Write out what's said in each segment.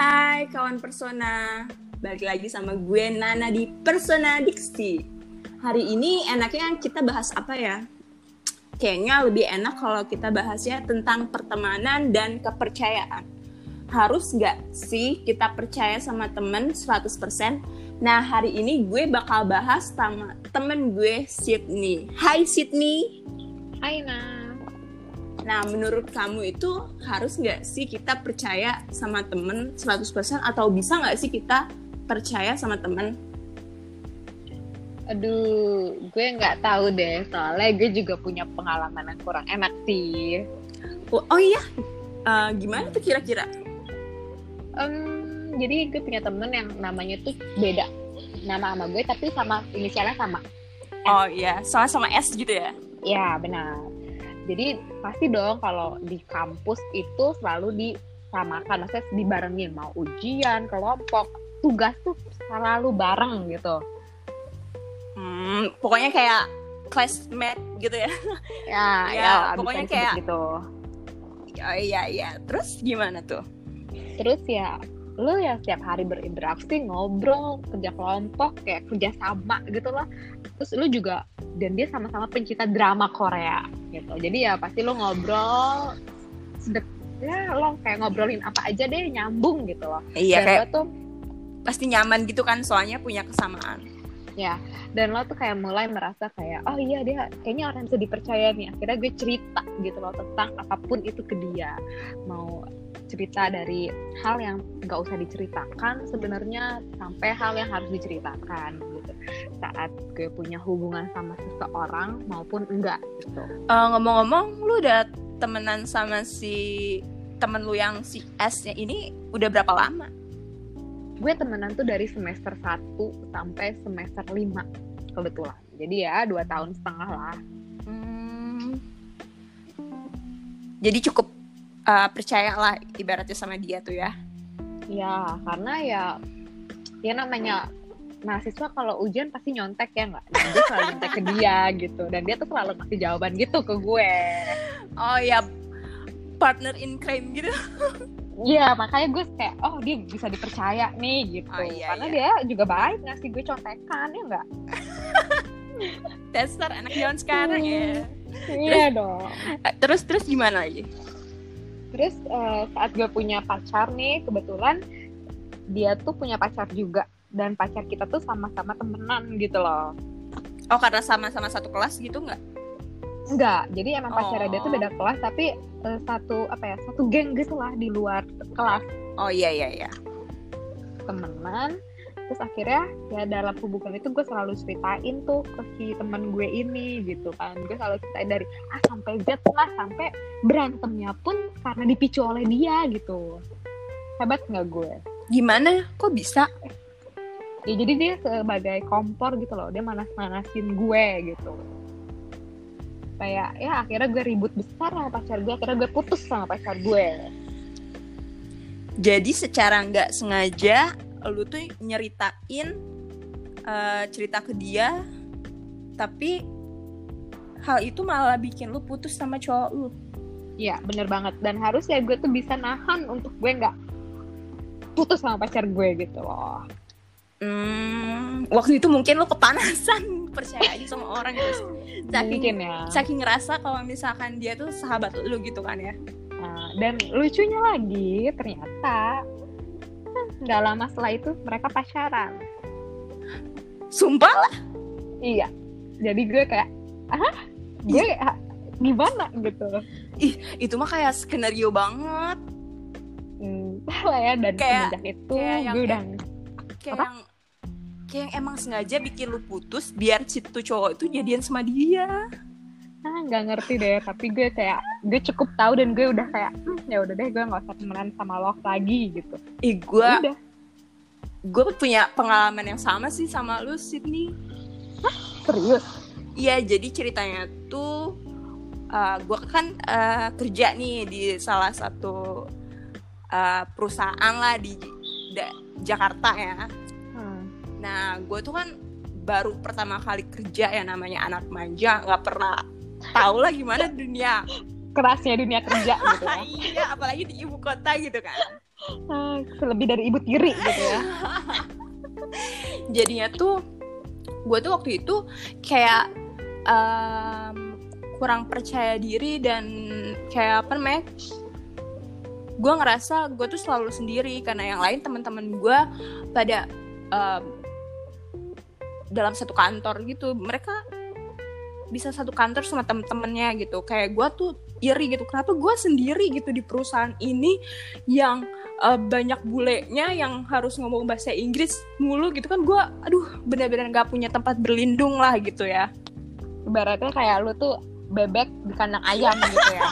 Hai kawan Persona, balik lagi sama gue Nana di Persona Diksi. Hari ini enaknya kita bahas apa ya? Kayaknya lebih enak kalau kita bahasnya tentang pertemanan dan kepercayaan. Harus gak sih kita percaya sama temen 100%? Nah hari ini gue bakal bahas sama temen gue Sydney. Hai Sydney. Hai Nah. Nah, menurut kamu itu harus nggak sih kita percaya sama temen 100% atau bisa nggak sih kita percaya sama temen? Aduh, gue nggak tahu deh. Soalnya gue juga punya pengalaman yang kurang enak sih. Oh, oh iya, uh, gimana tuh kira-kira? Um, jadi gue punya temen yang namanya tuh beda nama sama gue, tapi sama inisialnya sama. Oh iya, sama-sama S gitu ya? Ya benar jadi pasti dong kalau di kampus itu selalu disamakan maksudnya dibarengin mau ujian kelompok tugas tuh selalu bareng gitu. Hmm, pokoknya kayak classmate gitu ya. Ya ya, ya pokoknya kayak gitu. Oh iya iya terus gimana tuh? Terus ya lu ya setiap hari berinteraksi ngobrol kerja kelompok kayak kerja sama gitu lah terus lu juga dan dia sama-sama pencinta drama Korea gitu. Jadi ya pasti lu ngobrol sedek ya lo kayak ngobrolin apa aja deh nyambung gitu loh. Iya dan kayak tuh pasti nyaman gitu kan soalnya punya kesamaan. Ya dan lo tuh kayak mulai merasa kayak oh iya dia kayaknya orang yang bisa dipercaya nih. Akhirnya gue cerita gitu loh tentang apa pun itu ke dia. Mau cerita dari hal yang nggak usah diceritakan sebenarnya sampai hal yang harus diceritakan gitu saat gue punya hubungan sama seseorang maupun enggak gitu. Uh, ngomong-ngomong, lu udah temenan sama si temen lu yang si S-nya ini udah berapa lama? Gue temenan tuh dari semester 1 sampai semester 5 kebetulan. Jadi ya dua tahun setengah lah. Hmm. Jadi cukup uh, percayalah ibaratnya sama dia tuh ya. Ya karena ya ya namanya mahasiswa kalau ujian pasti nyontek ya nggak? Dan dia selalu nyontek ke dia gitu. Dan dia tuh selalu ngasih jawaban gitu ke gue. Oh ya partner in crime gitu. Iya makanya gue kayak oh dia bisa dipercaya nih gitu. Oh, iya, karena iya. dia juga baik ngasih gue contekan ya enggak Tester anak zaman sekarang ya. Iya dong. terus terus gimana lagi terus uh, saat gue punya pacar nih kebetulan dia tuh punya pacar juga dan pacar kita tuh sama-sama temenan gitu loh oh karena sama-sama satu kelas gitu nggak Enggak, jadi emang pacarnya oh. dia tuh beda kelas tapi uh, satu apa ya satu geng gitu lah di luar kelas. Oh iya iya iya. Temenan, terus akhirnya ya dalam hubungan itu gue selalu ceritain tuh ke si teman gue ini gitu kan. Gue selalu ceritain dari A sampai Z lah sampai berantemnya pun karena dipicu oleh dia gitu. Hebat nggak gue? Gimana? Kok bisa? Ya jadi dia sebagai kompor gitu loh dia manas-manasin gue gitu. Kayak ya akhirnya gue ribut besar sama pacar gue akhirnya gue putus sama pacar gue. Jadi secara nggak sengaja lu tuh nyeritain uh, cerita ke dia tapi hal itu malah bikin lu putus sama cowok lu Iya bener banget dan harusnya gue tuh bisa nahan untuk gue nggak putus sama pacar gue gitu loh Hmm, waktu itu mungkin lu kepanasan percaya aja sama orang terus saking mungkin ya. saking ngerasa kalau misalkan dia tuh sahabat lu gitu kan ya. Nah, dan lucunya lagi ternyata nggak lama setelah itu mereka pacaran. Sumpah lah. Iya. Jadi gue kayak ah gue ah, gimana? Gitu. Ih itu mah kayak skenario banget. Hmm, lah ya dan kayak, semenjak itu kayak yang, gue udah kayak apa? yang kayak yang emang sengaja bikin lu putus biar si tuh cowok itu jadian sama dia nggak ngerti deh tapi gue kayak gue cukup tahu dan gue udah kayak hm, ya udah deh gue nggak usah temenan sama lo lagi gitu. Ih gue ya gue punya pengalaman yang sama sih sama lu Sydney. Hah? serius? Iya jadi ceritanya tuh uh, gue kan uh, kerja nih di salah satu uh, perusahaan lah di da, Jakarta ya. Hmm. nah gue tuh kan baru pertama kali kerja ya namanya anak manja nggak pernah tahu lah gimana dunia kerasnya dunia kerja gitu ya. iya apalagi di ibu kota gitu kan Ah, Lebih dari ibu tiri gitu ya. jadinya tuh gue tuh waktu itu kayak em, kurang percaya diri dan kayak apa namanya gue ngerasa gue tuh selalu sendiri karena yang lain teman-teman gue pada em, dalam satu kantor gitu mereka bisa satu kantor sama temen-temennya gitu. Kayak gue tuh iri gitu. Kenapa gue sendiri gitu di perusahaan ini yang eh, banyak bulenya yang harus ngomong bahasa Inggris mulu gitu kan gue aduh benar-benar nggak punya tempat berlindung lah gitu ya. Ibaratnya kayak lu tuh bebek di kandang ayam gitu ya.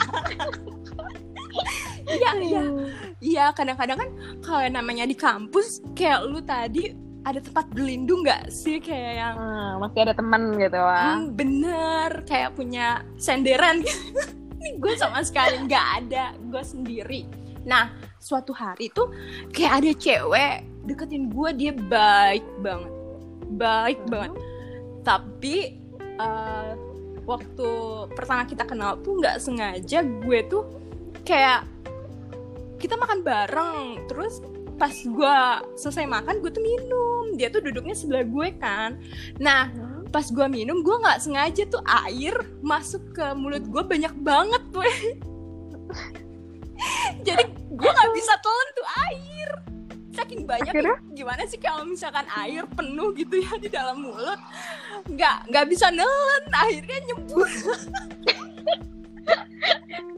iya iya. Iya kadang-kadang kan kalau namanya di kampus kayak lu tadi ada tempat berlindung nggak sih kayak yang Hmm, masih ada teman gitu ah. Hmm, bener kayak punya senderan gitu. Ini gue sama sekali nggak ada, gue sendiri. Nah, suatu hari tuh kayak ada cewek deketin gue, dia baik banget, baik Hmm. banget. Tapi eh, waktu pertama kita kenal tuh nggak sengaja gue tuh kayak kita makan bareng, terus pas gue selesai makan gue tuh minum, dia tuh duduknya sebelah gue kan. Nah, pas gue minum gue nggak sengaja tuh air masuk ke mulut gue banyak banget tuh jadi gue nggak bisa telan tuh air saking banyak Akhirnya? gimana sih kalau misalkan air penuh gitu ya di dalam mulut nggak nggak bisa nelen akhirnya nyembur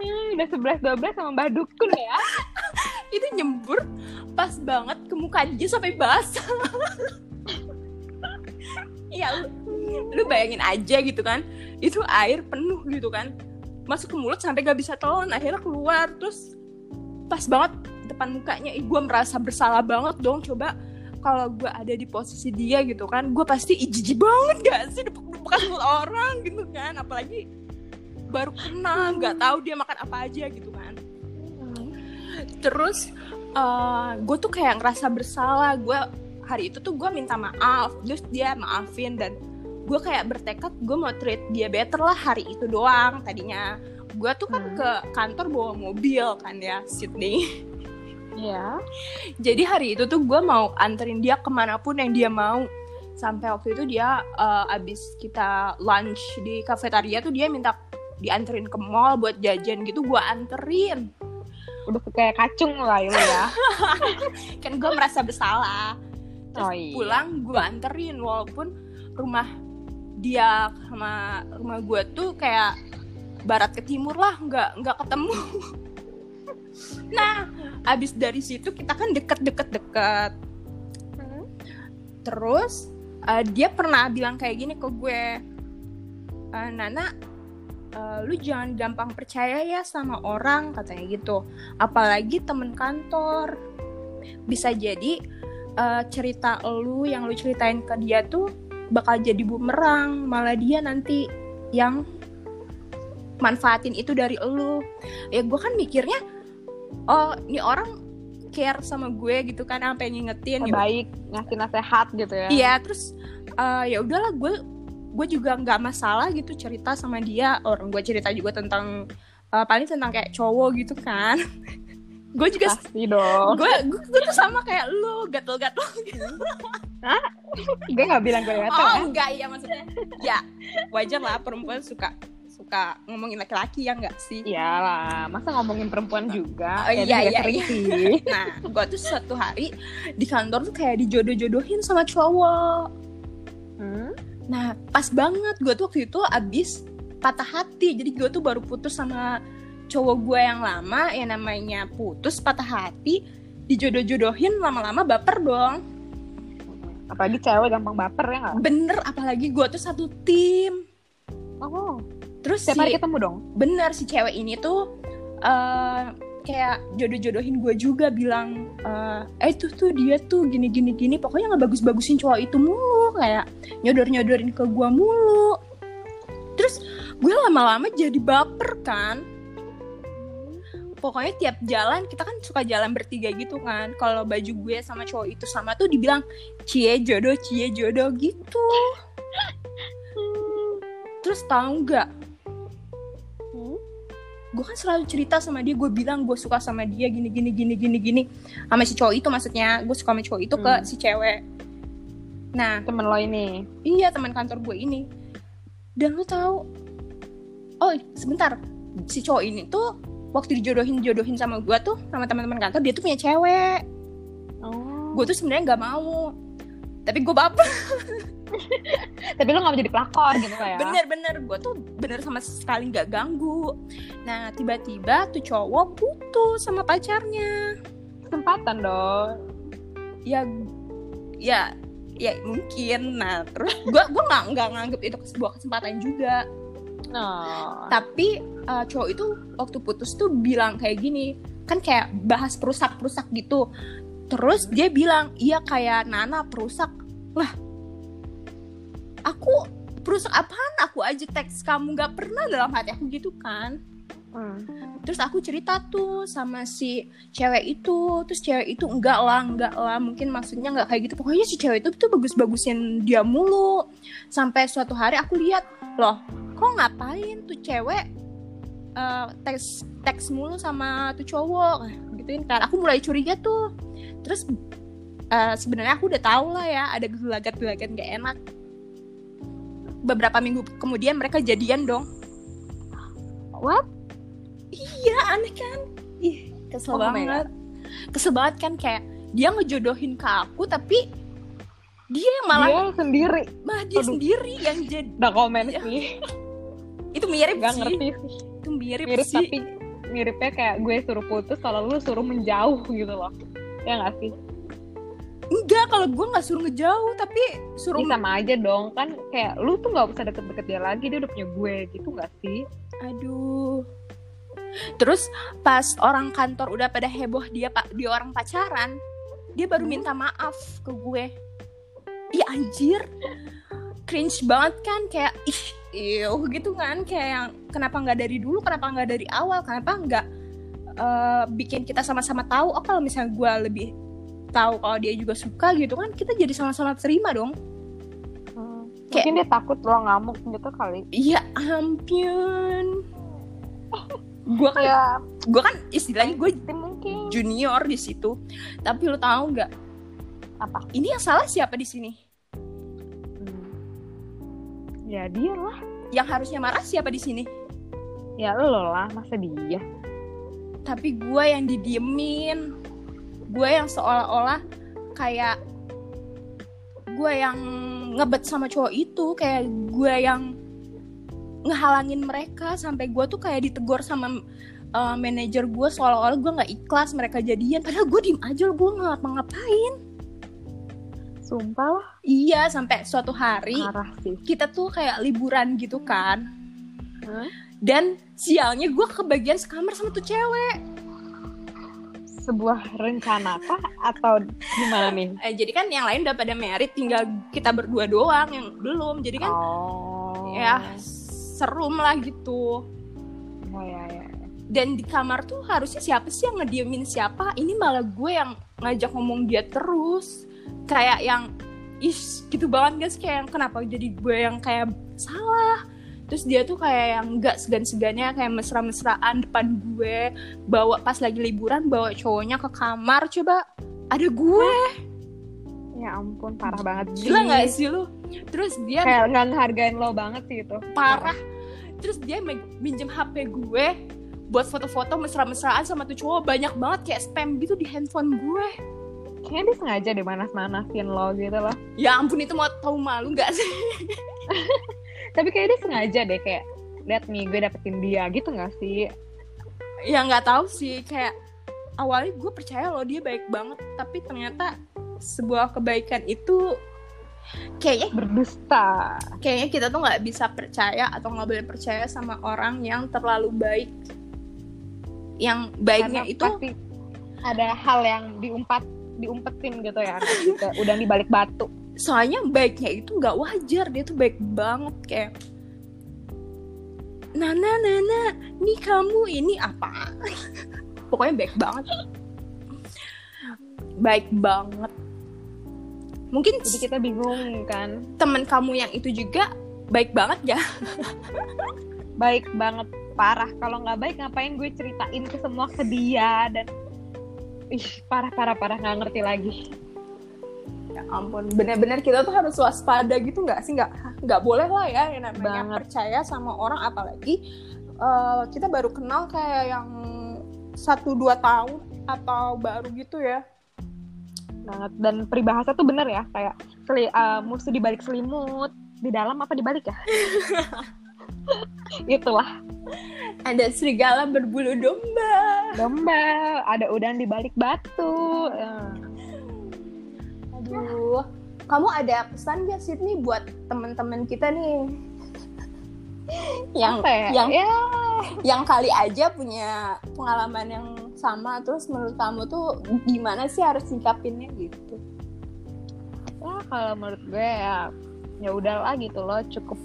Hmm, udah 11 12 sama Mbah Dukun ya. itu nyembur pas banget ke muka dia sampai basah. Iya lu, lu bayangin aja gitu kan. Itu air penuh gitu kan. Masuk ke mulut sampai gak bisa telan akhirnya keluar. Terus pas banget depan mukanya ih gue merasa bersalah banget dong. Coba kalau gue ada di posisi dia gitu kan gue pasti jijik banget gak sih? Depek-depekan orang gitu kan. Apalagi baru kenal nggak tahu dia makan apa aja gitu kan terus gue tuh kayak ngerasa bersalah. Gue hari itu tuh gue minta maaf. Terus dia maafin dan gue kayak bertekad gue mau treat dia better lah hari itu doang tadinya. Gue tuh kan Hmm. ke kantor bawa mobil kan ya Sydney. Iya. jadi hari itu tuh gue mau anterin dia ke mana pun yang dia mau. Sampai waktu itu dia eh, abis kita lunch di kafetaria tuh dia minta dianterin ke mall buat jajan gitu gue anterin Udah kayak kacung lah lu ya. kan gue merasa bersalah Terus Oh, iya. pulang gue anterin walaupun rumah dia sama rumah gue tuh kayak barat ke timur lah nggak nggak ketemu nah abis dari situ kita kan deket-deket deket terus eh, dia pernah bilang kayak gini ke gue "Eh, Nana eh, lu jangan gampang percaya ya sama orang katanya gitu. Apalagi temen kantor. Bisa jadi eh, cerita lu yang lu ceritain ke dia tuh bakal jadi bumerang malah dia nanti yang manfaatin itu dari lu. Ya gue kan mikirnya oh ini orang care sama gue gitu kan sampai ngingetin ya Baik ngasih nasehat gitu ya. Iya, terus eh, ya udahlah gue gue juga nggak masalah gitu cerita sama dia. Orang gue cerita juga tentang eh, paling tentang kayak cowok gitu kan. gue juga Pasti dong. gue gue tuh sama kayak lu gatel-gatel gitu. Gue gak bilang gue gatel Oh ya. enggak ya maksudnya. Ya wajar lah perempuan suka suka ngomongin laki-laki ya enggak sih. Iyalah, masa ngomongin perempuan juga? Oh, Ya, iya, iya, iya. Nah, gue tuh suatu hari di kantor tuh kayak dijodoh-jodohin sama cowok. Nah, pas banget gue tuh waktu itu abis patah hati. Jadi gue tuh baru putus sama cowok gue yang lama, yang namanya putus patah hati, dijodoh-jodohin lama-lama baper dong. Apalagi cewek gampang baper ya nggak? Bener, apalagi gue tuh satu tim. Oh, Terus setiap si, hari ketemu dong? bener si cewek ini tuh eh, kayak jodoh-jodohin gue juga bilang, eh eh tuh tuh dia tuh gini gini gini, pokoknya nggak bagus-bagusin cowok itu mulu, kayak nyodor-nyodorin ke gue mulu. Terus gue lama-lama jadi baper kan. Pokoknya tiap jalan kita kan suka jalan bertiga gitu kan. Kalau baju gue sama cowok itu sama tuh dibilang cie jodoh cie jodoh gitu. Terus tahu nggak? Gue kan selalu cerita sama dia gue bilang gue suka sama dia gini gini gini gini gini. Sama si cowok itu maksudnya gue suka sama cowok itu ke Hmm. si cewek. Nah temen lo ini. iya teman kantor gue ini. Dan lu tahu oh sebentar. Si cowok ini tuh waktu dijodohin jodohin sama gue tuh sama teman-teman kantor dia tuh punya cewek. Oh. Gue tuh sebenarnya nggak mau. Tapi gue baper tapi lo gak mau jadi pelakor gitu lah ya? Bener-bener gue tuh bener sama sekali nggak ganggu. Nah tiba-tiba tuh cowok putus sama pacarnya. Kesempatan dong. Ya ya ya mungkin. Nah terus gue gue nggak nggak nganggep itu sebuah kesempatan juga. No tapi uh, cowok itu waktu putus tuh bilang kayak gini kan kayak bahas perusak perusak gitu. Terus dia bilang iya kayak Nana perusak. Lah aku perusak apaan? Aku aja teks kamu nggak pernah dalam hati aku gitu kan. Hmm. terus aku cerita tuh sama si cewek itu. Terus cewek itu enggak lah enggak lah. Mungkin maksudnya enggak kayak gitu. Pokoknya si cewek itu tuh bagus-bagusin dia mulu. Sampai suatu hari aku lihat loh kok ngapain tuh cewek eh, teks teks mulu sama tuh cowok? Gituin kan. Aku mulai curiga tuh. Terus eh, sebenarnya aku udah tahu lah ya ada gelagat-gelagat gak enak beberapa minggu kemudian mereka jadian dong. What? Iya aneh kan? Ih kesel Oh banget. Kesel banget kan kayak Dia ngejodohin ke aku tapi Dia yang malah dia sendiri. Malah dia Aduh. sendiri yang jadi udah komen Iya. sih. Itu mirip gak sih. ngerti sih. Itu mirip, mirip sih. tapi miripnya kayak gue suruh putus kalau lu suruh menjauh gitu loh. Ya gak sih Enggak kalau gue gak suruh ngejauh Tapi suruh Ini sama aja dong kan kayak lu tuh nggak usah deket-deket dia lagi dia udah punya gue gitu gak sih Aduh Terus pas orang kantor udah pada heboh dia pak dia orang pacaran, dia baru Hmm. minta maaf ke gue. Iya anjir, cringe banget kan kayak ih iuh gitu kan kayak yang kenapa nggak dari dulu, kenapa nggak dari awal, kenapa nggak eh, bikin kita sama-sama tahu. Oh kalau misalnya gue lebih tahu kalau dia juga suka gitu kan, kita jadi sama-sama terima dong. Kayak- mungkin dia takut lo ngamuk gitu kali Iya ampun. gue kan, ya gue kan istilahnya gue junior di situ. Tapi lo tahu nggak? Apa? Ini yang salah siapa di sini? Hmm. ya dia lah Yang harusnya marah siapa di sini? ya lo lah masa dia Tapi gue yang didiemin. Gue yang seolah-olah kayak gue yang ngebet sama cowok itu, kayak gue yang ngehalangin mereka sampai gue tuh kayak ditegur sama uh, manajer gue seolah-olah gue nggak ikhlas mereka jadian padahal gue diem aja gue nggak ngapa-ngapain. Sumpah lah. Iya sampai suatu hari kita tuh kayak liburan gitu kan. Hah? dan sialnya gue kebagian sekamar sama tuh cewek sebuah rencana kah? Atau gimana nih eh, jadi kan yang lain udah pada merit tinggal kita berdua doang yang belum. Jadi kan oh. ya serum lah gitu. Oh ya ya. Dan di kamar tuh harusnya siapa sih yang ngediemin siapa? Ini malah gue yang ngajak ngomong dia terus. Kayak yang is gitu banget guys. Kayak yang kenapa jadi gue yang kayak salah terus dia tuh kayak yang nggak segan-segannya kayak mesra-mesraan depan gue. Bawa pas lagi liburan bawa cowoknya ke kamar. Coba ada gue. Ya ampun parah banget gila nggak sih lu? Terus dia kayak nggak ngehargain lo banget sih itu. Parah. Terus dia minjem HP gue buat foto-foto mesra-mesraan sama tuh cowok. Banyak banget kayak spam gitu di handphone gue. Kayaknya dia sengaja deh manas-manasin lo gitu loh. Ya ampun itu mau tahu malu nggak sih tapi kayak dia sengaja deh kayak lihat nih gue dapetin dia gitu nggak sih? Ya nggak tahu sih kayak awalnya gue percaya loh dia baik banget tapi ternyata sebuah kebaikan itu kayaknya berdusta. kayaknya kita tuh nggak bisa percaya atau nggak boleh percaya sama orang yang terlalu baik. Yang baiknya Karena itu pasti ada hal yang diumpat diumpetin gitu ya gitu, udah di balik batu soalnya baiknya itu nggak wajar dia tuh baik banget kayak Nana Nana nih kamu ini apa? Pokoknya baik banget. Baik banget. Mungkin jadi kita bingung kan? temen kamu yang itu juga baik banget ya. Baik banget. Parah. Kalau nggak baik ngapain gue ceritain ke semua ke dia? Dan ih parah parah parah. Nggak ngerti lagi Ya ampun, bener-bener kita tuh harus waspada gitu nggak sih? Nggak nggak boleh lah ya yang namanya Banget. percaya sama orang apalagi eh, kita baru kenal kayak yang satu dua tahun atau baru gitu ya. banget dan peribahasa tuh bener ya kayak seli, uh, musuh di balik selimut di dalam apa di balik ya itulah Ada serigala berbulu domba. domba ada udang di balik batu Eh, Aduh, kamu ada pesan gak sih nih buat teman-teman kita nih? yang apa ya? yang ya yang kali aja punya pengalaman yang sama terus menurut kamu tuh gimana sih harus sikapinnya gitu? ya kalau menurut gue ya ya udahlah gitu loh cukup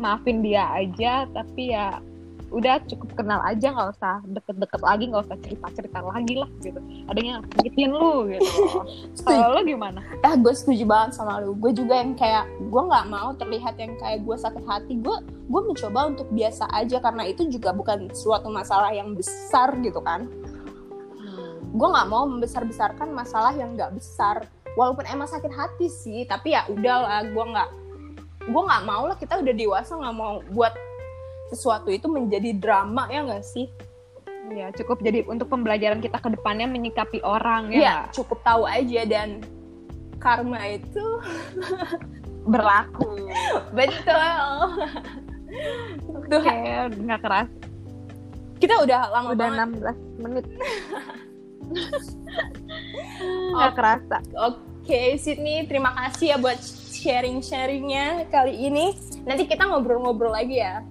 maafin dia aja tapi ya udah cukup kenal aja nggak usah deket-deket lagi nggak usah cerita-cerita lagi lah gitu adanya nyakitin lu gitu kalau lo gimana Ah, gue setuju banget sama lu. Gue juga yang kayak gue nggak mau terlihat yang kayak gue sakit hati. Gue gue mencoba untuk biasa aja karena itu juga bukan suatu masalah yang besar gitu kan. Gue nggak mau membesar-besarkan masalah yang nggak besar. Walaupun emang sakit hati sih, tapi ya udahlah. Gue nggak gue nggak mau lah kita udah dewasa nggak mau buat sesuatu itu menjadi drama ya nggak sih? ya cukup jadi untuk pembelajaran kita ke depannya menyikapi orang Ya ya cukup tahu aja dan karma itu berlaku betul. Tuh, oke nggak keras kita udah lama udah banget 16 menit nggak kerasa Oke, Sydney, terima kasih ya buat sharing-sharingnya kali ini. Nanti kita ngobrol-ngobrol lagi ya.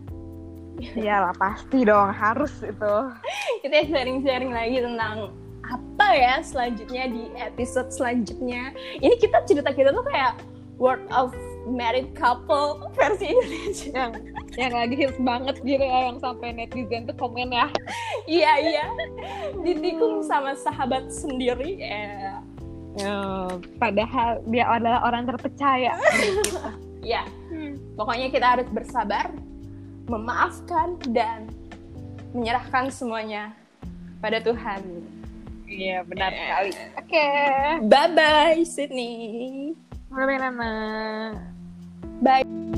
Iyalah pasti dong harus itu Kita sharing-sharing lagi tentang apa ya selanjutnya di episode selanjutnya. Ini kita cerita kita tuh kayak word of married couple versi Indonesia. yang yang lagi hits banget gitu ya yang sampai netizen tuh komen ya iya iya, ditikung sama sahabat sendiri. Ya, Ya, padahal dia adalah orang terpercaya gitu. ya. Pokoknya kita harus bersabar, memaafkan dan menyerahkan semuanya pada Tuhan. Iya benar sekali. Oke. Bye bye Sydney. Bye Nana. Bye.